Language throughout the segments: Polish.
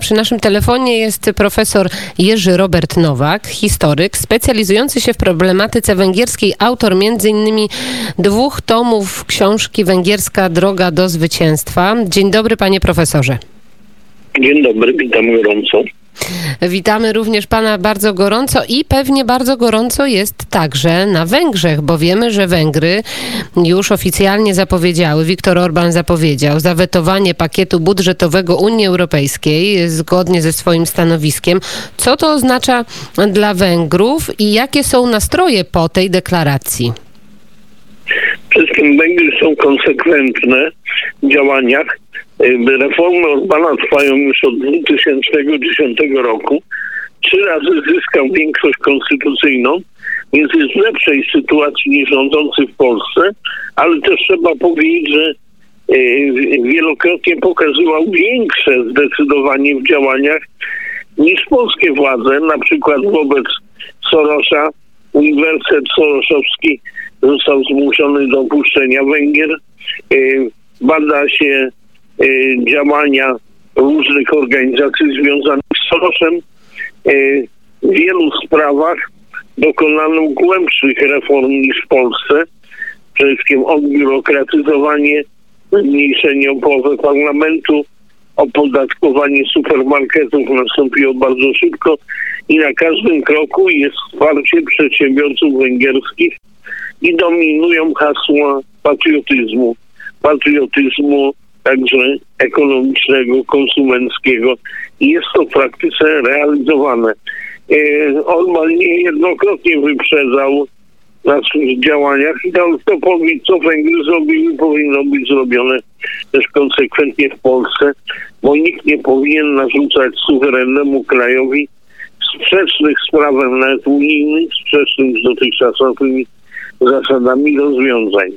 Przy naszym telefonie jest profesor Jerzy Robert Nowak, historyk, specjalizujący się w problematyce węgierskiej, autor m.in. dwóch tomów książki Węgierska droga do zwycięstwa. Dzień dobry, panie profesorze. Dzień dobry, witam gorąco. Witamy również pana bardzo gorąco i pewnie bardzo gorąco jest także na Węgrzech, bo wiemy, że Węgry już oficjalnie zapowiedziały, Viktor Orban zapowiedział zawetowanie pakietu budżetowego Unii Europejskiej zgodnie ze swoim stanowiskiem. Co to oznacza dla Węgrów i jakie są nastroje po tej deklaracji? Przede wszystkim Węgry są konsekwentne w działaniach Reformy Orbana trwają już od 2010 roku. Trzy razy zyskał większość konstytucyjną, więc jest w lepszej sytuacji niż rządzący w Polsce, ale też trzeba powiedzieć, że wielokrotnie pokazywał większe zdecydowanie w działaniach niż polskie władze, na przykład wobec Sorosza. Uniwersytet Soroszowski został zmuszony do opuszczenia Węgier. Bada się działania różnych organizacji związanych z Soroszem. Y, w wielu sprawach dokonano głębszych reform niż w Polsce. Przede wszystkim odbiurokratyzowanie, zmniejszenie o połowę parlamentu, opodatkowanie supermarketów nastąpiło bardzo szybko i na każdym kroku jest wsparcie przedsiębiorców węgierskich i dominują hasła patriotyzmu. Patriotyzmu także ekonomicznego, konsumenckiego i jest to w praktyce realizowane. E, Orban niejednokrotnie wyprzedzał w naszych działaniach i dał to co Węgry zrobiły, powinno być zrobione też konsekwentnie w Polsce, bo nikt nie powinien narzucać suwerennemu krajowi sprzecznych z prawem nawet unijnym, sprzecznych z dotychczasowymi zasadami rozwiązań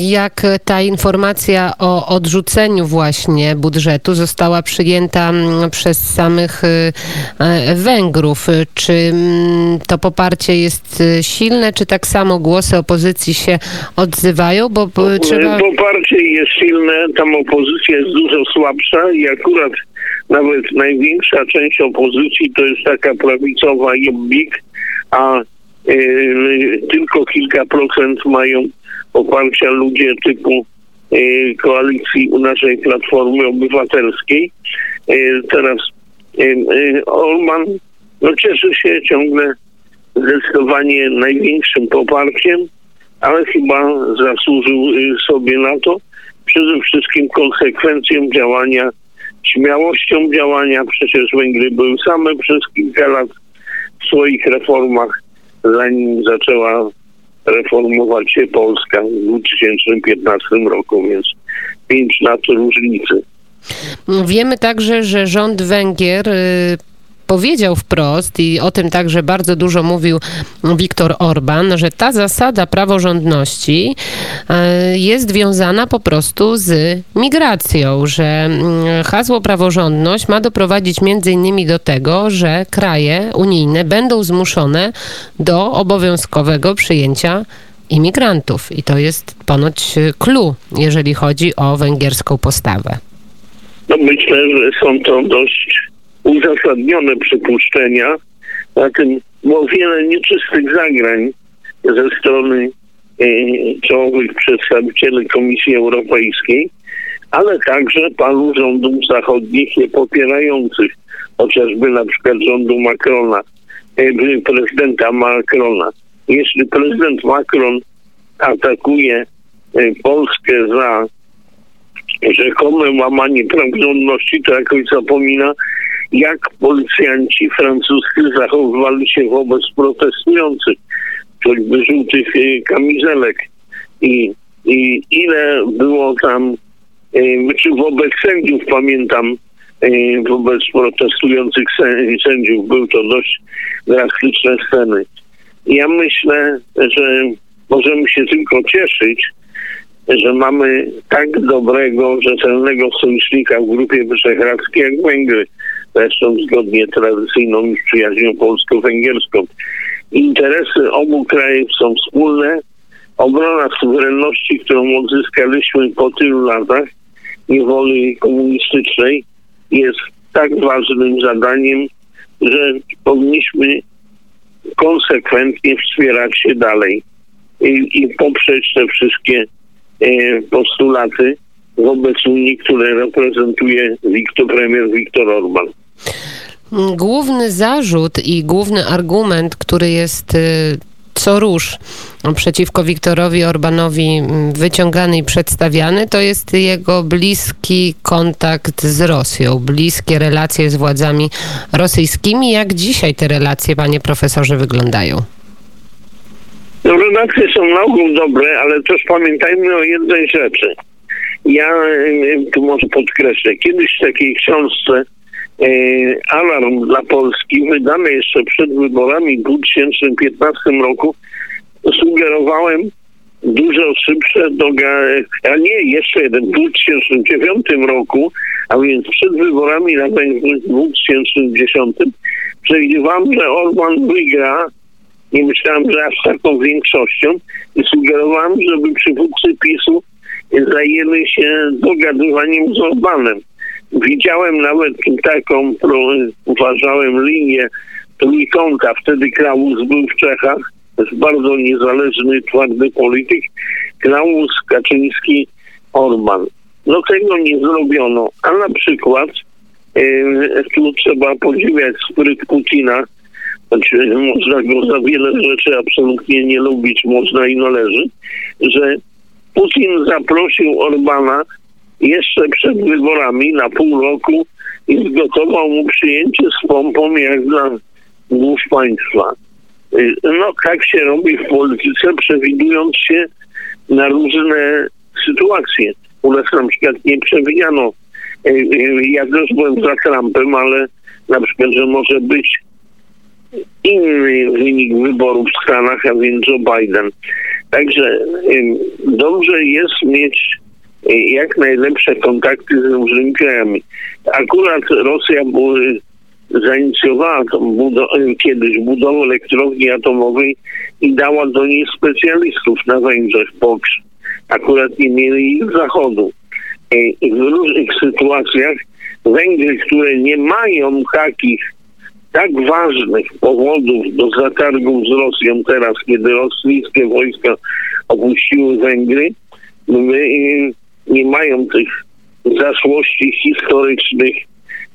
jak ta informacja o odrzuceniu właśnie budżetu została przyjęta mm, przez samych y, e, Węgrów. Czy mm, to poparcie jest y, silne, czy tak samo głosy opozycji się odzywają? Bo trzeba... Poparcie jest silne, tam opozycja jest dużo słabsza i akurat nawet największa część opozycji to jest taka prawicowa jobbik, a y, tylko kilka procent mają poparcia ludzie typu e, koalicji naszej Platformy Obywatelskiej. E, teraz e, Orman no, cieszy się ciągle zdecydowanie największym poparciem, ale chyba zasłużył sobie na to przede wszystkim konsekwencją działania, śmiałością działania. Przecież Węgry były same przez kilka lat w swoich reformach, zanim zaczęła reformować się Polska w 2015 roku, więc pięć lat różnicy. Wiemy także, że rząd Węgier y, powiedział wprost i o tym także bardzo dużo mówił Viktor Orban, że ta zasada praworządności e, jest wiązana po prostu z migracją, że mm, hasło praworządność ma doprowadzić między innymi do tego, że kraje unijne będą zmuszone do obowiązkowego przyjęcia imigrantów. I to jest ponoć clue, jeżeli chodzi o węgierską postawę. No myślę, że są to dość uzasadnione przypuszczenia, a tym było wiele nieczystych zagrań ze strony e, czołowych przedstawicieli Komisji Europejskiej, ale także paru rządów zachodnich je popierających, chociażby na przykład rządu Macrona, e, prezydenta Macrona. Jeśli prezydent Macron atakuje e, Polskę za rzekome łamanie praworządności, to jakoś zapomina, jak policjanci francuscy zachowywali się wobec protestujących, choćby żółtych y, kamizelek i, i ile było tam, y, czy wobec sędziów pamiętam, y, wobec protestujących sędziów. Były to dość drastyczne sceny. Ja myślę, że możemy się tylko cieszyć, że mamy tak dobrego, rzetelnego sojusznika w Grupie Wyszehradzkiej jak Węgry zresztą zgodnie tradycyjną już przyjaźnią polsko-węgierską. Interesy obu krajów są wspólne. Obrona suwerenności, którą odzyskaliśmy po tylu latach niewoli komunistycznej, jest tak ważnym zadaniem, że powinniśmy konsekwentnie wspierać się dalej i, i poprzeć te wszystkie e, postulaty wobec Unii, które reprezentuje premier Viktor Orban. Główny zarzut i główny argument, który jest y, co róż przeciwko Wiktorowi Orbanowi mm, wyciągany i przedstawiany, to jest jego bliski kontakt z Rosją, bliskie relacje z władzami rosyjskimi. Jak dzisiaj te relacje, panie profesorze, wyglądają? No, relacje są na ogół dobre, ale też pamiętajmy o jednej rzeczy. Ja tu może podkreślę, kiedyś w takiej książce Alarm dla Polski, wydane jeszcze przed wyborami w 2015 roku, sugerowałem dużo szybsze doga, a nie jeszcze jeden, w 2009 roku, a więc przed wyborami na Węgrzech w 2010 przewidywałem, że Orban wygra. Nie myślałem, że aż taką większością i sugerowałem, żeby przywódcy PiSu zajęli się dogadywaniem z Orbanem. Widziałem nawet taką, uważałem, linię trójkąta. Wtedy Klaus był w Czechach jest bardzo niezależny, twardy polityk, Klaus Kaczyński, Orban. No tego nie zrobiono, a na przykład e, tu trzeba podziwiać spryt Putina, znaczy można go za wiele rzeczy absolutnie nie lubić, można i należy, że Putin zaprosił Orbana jeszcze przed wyborami na pół roku i zgotował mu przyjęcie z pompą jak dla głów państwa. Y, no tak się robi w polityce, przewidując się na różne sytuacje. U nas na przykład nie przewidziano, y, y, ja też byłem za Trumpem, ale na przykład, że może być inny wynik wyborów w Stanach, a więc Joe Biden. Także dobrze jest mieć jak najlepsze kontakty z różnymi krajami. Akurat Rosja zainicjowała budo- kiedyś budowę elektrowni atomowej i dała do niej specjalistów na Węgrzech, bo akurat nie mieli ich zachodu. I w różnych sytuacjach Węgry, które nie mają takich tak ważnych powodów do zatargów z Rosją teraz, kiedy rosyjskie wojska opuściły Węgry, nie mają tych zaszłości historycznych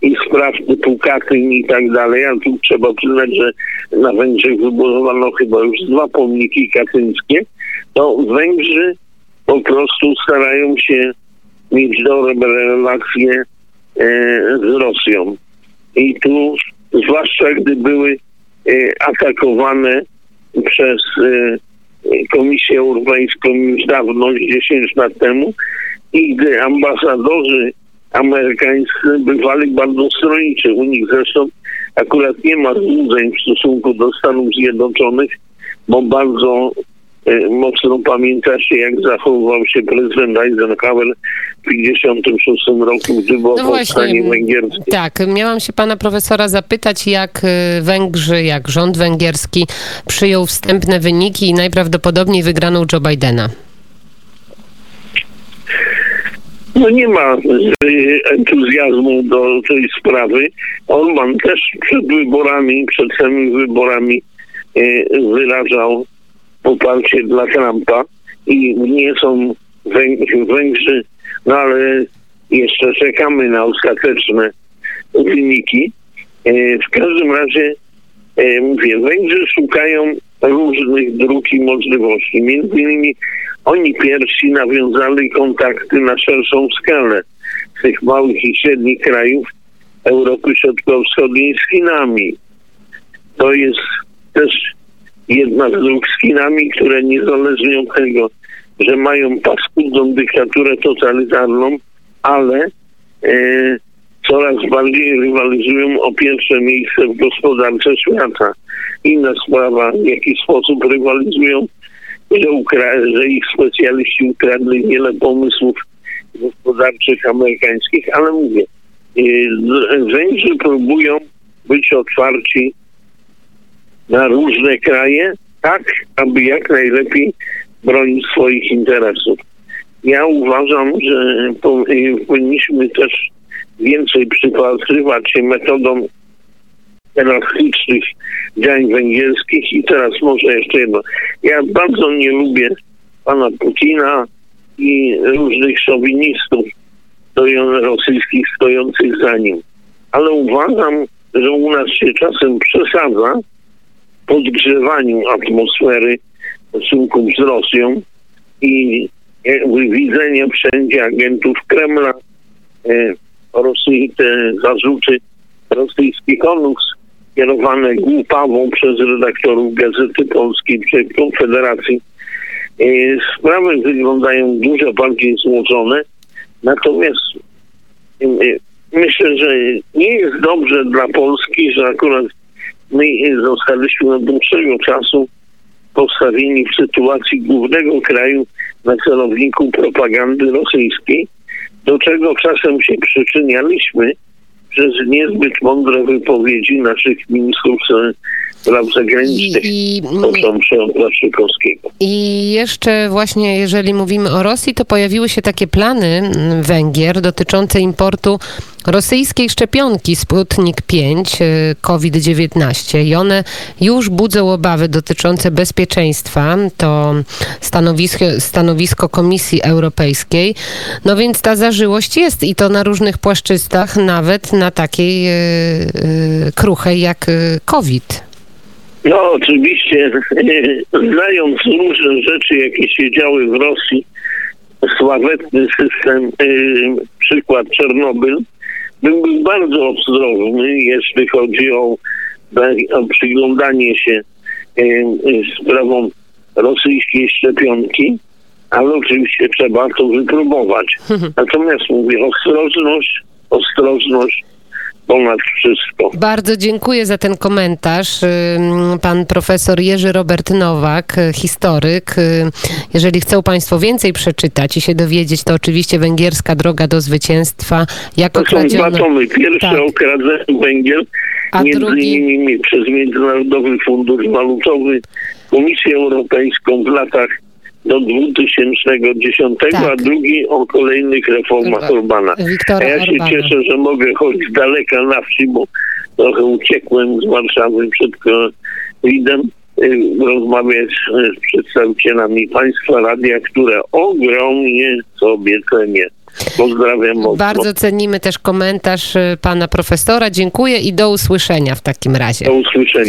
i spraw typu Katyn i tak dalej, a tu trzeba przyznać, że na Węgrzech wybudowano chyba już dwa pomniki katyńskie, to Węgrzy po prostu starają się mieć dobre relacje e, z Rosją. I tu, zwłaszcza gdy były e, atakowane przez e, Komisję Europejską już dawno, 10 lat temu, i gdy ambasadorzy amerykańscy bywali bardzo stronniczy. U nich zresztą akurat nie ma złudzeń w stosunku do Stanów Zjednoczonych, bo bardzo e, mocno pamięta się, jak zachowywał się prezydent Eisenhower w 1956 roku, gdy było no powstanie węgierskie. Tak, miałam się pana profesora zapytać, jak e, Węgrzy, jak rząd węgierski przyjął wstępne wyniki i najprawdopodobniej wygraną Joe Bidena. No nie ma entuzjazmu do tej sprawy. Orban też przed wyborami, przed samymi wyborami e, wyrażał poparcie dla Trumpa i nie są Węgrzy, no ale jeszcze czekamy na ostateczne wyniki. E, w każdym razie mówię, Węgrzy szukają różnych dróg i możliwości. Między innymi oni pierwsi nawiązali kontakty na szerszą skalę tych małych i średnich krajów Europy Środkowo-Wschodniej z Chinami. To jest też jedna z dróg z Chinami, które niezależnie od tego, że mają paskudną dyktaturę totalitarną, ale e, coraz bardziej rywalizują o pierwsze miejsce w gospodarce świata. Inna sprawa, w jaki sposób rywalizują że, ukra- że ich specjaliści ukradli wiele pomysłów gospodarczych amerykańskich, ale mówię, y, Węgrzy próbują być otwarci na różne kraje, tak aby jak najlepiej bronić swoich interesów. Ja uważam, że powinniśmy też więcej przypatrywać się metodom elastycznych działań węgierskich. I teraz może jeszcze jedno. Ja bardzo nie lubię pana Putina i różnych szowinistów rosyjskich stojących za nim. Ale uważam, że u nas się czasem przesadza w podgrzewaniu atmosfery stosunków z Rosją i jakby widzenie wszędzie agentów Kremla, e, Rosji, te zarzuty rosyjskich onus kierowane głupawą przez redaktorów Gazety Polskiej czy Konfederacji. Sprawy wyglądają dużo bardziej złożone, natomiast e, myślę, że nie jest dobrze dla Polski, że akurat my zostaliśmy od dłuższego czasu postawieni w sytuacji głównego kraju na celowniku propagandy rosyjskiej, do czego czasem się przyczynialiśmy przez niezbyt mądre wypowiedzi naszych ministrów spraw zagranicznych, I, i, począwszy od Waszykowskiego. I jeszcze właśnie, jeżeli mówimy o Rosji, to pojawiły się takie plany Węgier dotyczące importu rosyjskiej szczepionki Sputnik 5 y, COVID-19 i one już budzą obawy dotyczące bezpieczeństwa. To stanowisko, stanowisko Komisji Europejskiej. No więc ta zażyłość jest i to na różnych płaszczyznach, nawet na takiej yy, kruchej jak COVID. No oczywiście, znając różne rzeczy, jakie się działy w Rosji, sławetny system, yy, przykład Czernobyl, bym był bardzo ostrożny, jeśli chodzi o, o przyglądanie się yy, sprawom rosyjskiej szczepionki, ale oczywiście trzeba to wypróbować. Natomiast mówię, ostrożność, ostrożność, ponad wszystko. Bardzo dziękuję za ten komentarz. Pan profesor Jerzy Robert Nowak, historyk. Jeżeli chcą Państwo więcej przeczytać i się dowiedzieć, to oczywiście Węgierska Droga do Zwycięstwa. Jak to okradziono... są dwa tomy. Pierwszy tak. o Węgier, A między drugi... innymi przez Międzynarodowy Fundusz Walutowy, Komisję Europejską w latach do 2010, tak. a drugi o kolejnych reformach Orbana. Wiktora a ja się Orbana. cieszę, że mogę chodzić daleka na wsi, bo trochę uciekłem z Warszawy przed COVID-em y, rozmawiać z przedstawicielami państwa radia, które ogromnie sobie cenię. Pozdrawiam mocno. Bardzo cenimy też komentarz y, pana profesora. Dziękuję i do usłyszenia w takim razie. Do usłyszenia.